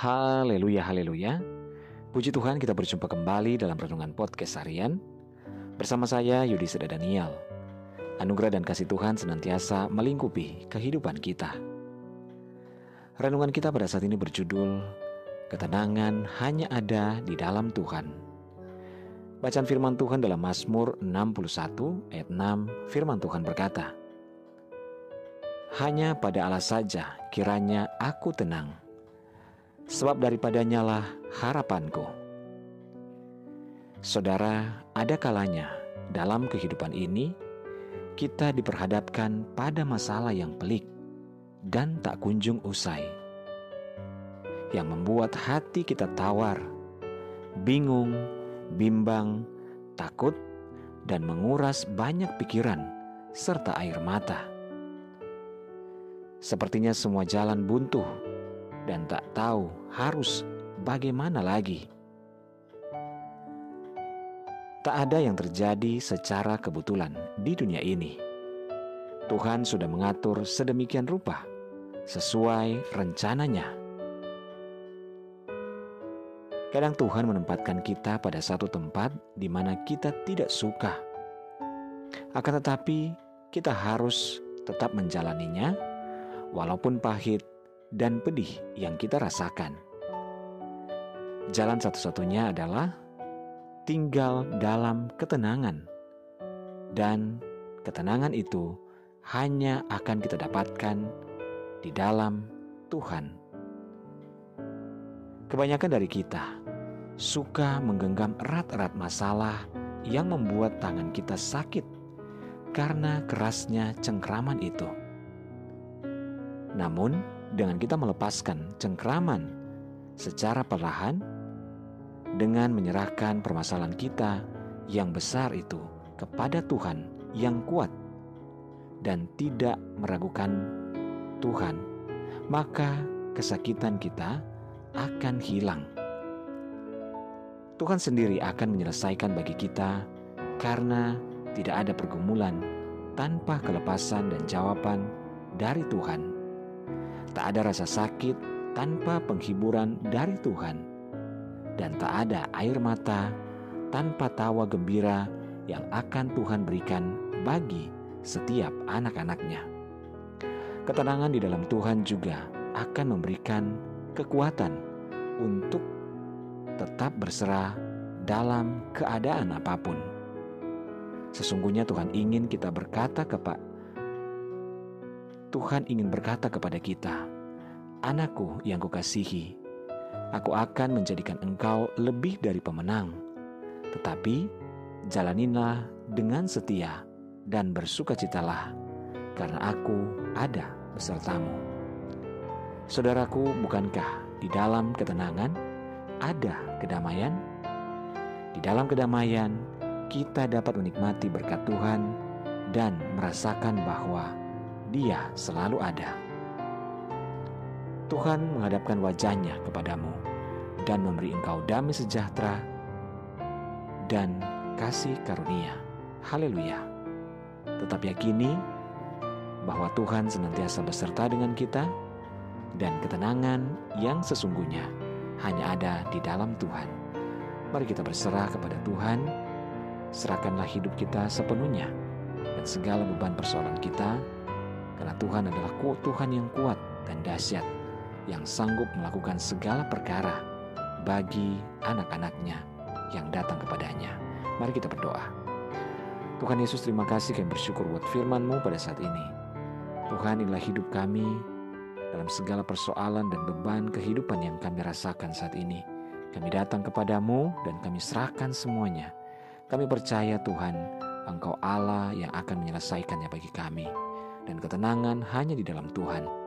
Haleluya, haleluya. Puji Tuhan kita berjumpa kembali dalam Renungan Podcast Harian. Bersama saya Yudi Seda Daniel. Anugerah dan kasih Tuhan senantiasa melingkupi kehidupan kita. Renungan kita pada saat ini berjudul Ketenangan hanya ada di dalam Tuhan. Bacaan firman Tuhan dalam Mazmur 61 ayat 6 firman Tuhan berkata Hanya pada Allah saja kiranya aku tenang sebab daripadanya lah harapanku. Saudara, ada kalanya dalam kehidupan ini kita diperhadapkan pada masalah yang pelik dan tak kunjung usai, yang membuat hati kita tawar, bingung, bimbang, takut, dan menguras banyak pikiran serta air mata. Sepertinya semua jalan buntu dan tak tahu harus bagaimana lagi. Tak ada yang terjadi secara kebetulan di dunia ini. Tuhan sudah mengatur sedemikian rupa sesuai rencananya. Kadang Tuhan menempatkan kita pada satu tempat di mana kita tidak suka. Akan tetapi, kita harus tetap menjalaninya, walaupun pahit dan pedih yang kita rasakan. Jalan satu-satunya adalah tinggal dalam ketenangan, dan ketenangan itu hanya akan kita dapatkan di dalam Tuhan. Kebanyakan dari kita suka menggenggam erat-erat masalah yang membuat tangan kita sakit karena kerasnya cengkraman itu. Namun, dengan kita melepaskan cengkraman secara perlahan dengan menyerahkan permasalahan kita yang besar itu kepada Tuhan yang kuat dan tidak meragukan Tuhan, maka kesakitan kita akan hilang. Tuhan sendiri akan menyelesaikan bagi kita karena tidak ada pergumulan tanpa kelepasan dan jawaban dari Tuhan. Tak ada rasa sakit tanpa penghiburan dari Tuhan, dan tak ada air mata tanpa tawa gembira yang akan Tuhan berikan bagi setiap anak-anaknya. Ketenangan di dalam Tuhan juga akan memberikan kekuatan untuk tetap berserah dalam keadaan apa pun. Sesungguhnya Tuhan ingin kita berkata kepada Tuhan ingin berkata kepada kita, "Anakku yang kukasihi, aku akan menjadikan engkau lebih dari pemenang. Tetapi jalanilah dengan setia dan bersukacitalah, karena aku ada besertamu." Saudaraku, bukankah di dalam ketenangan ada kedamaian? Di dalam kedamaian, kita dapat menikmati berkat Tuhan dan merasakan bahwa dia selalu ada. Tuhan menghadapkan wajahnya kepadamu dan memberi engkau damai sejahtera dan kasih karunia. Haleluya. Tetap yakini bahwa Tuhan senantiasa beserta dengan kita dan ketenangan yang sesungguhnya hanya ada di dalam Tuhan. Mari kita berserah kepada Tuhan, serahkanlah hidup kita sepenuhnya dan segala beban persoalan kita karena Tuhan adalah Tuhan yang kuat dan dahsyat yang sanggup melakukan segala perkara bagi anak-anaknya yang datang kepadanya. Mari kita berdoa. Tuhan Yesus terima kasih kami bersyukur buat firman-Mu pada saat ini. Tuhan inilah hidup kami dalam segala persoalan dan beban kehidupan yang kami rasakan saat ini. Kami datang kepadamu dan kami serahkan semuanya. Kami percaya Tuhan, Engkau Allah yang akan menyelesaikannya bagi kami dan ketenangan hanya di dalam Tuhan.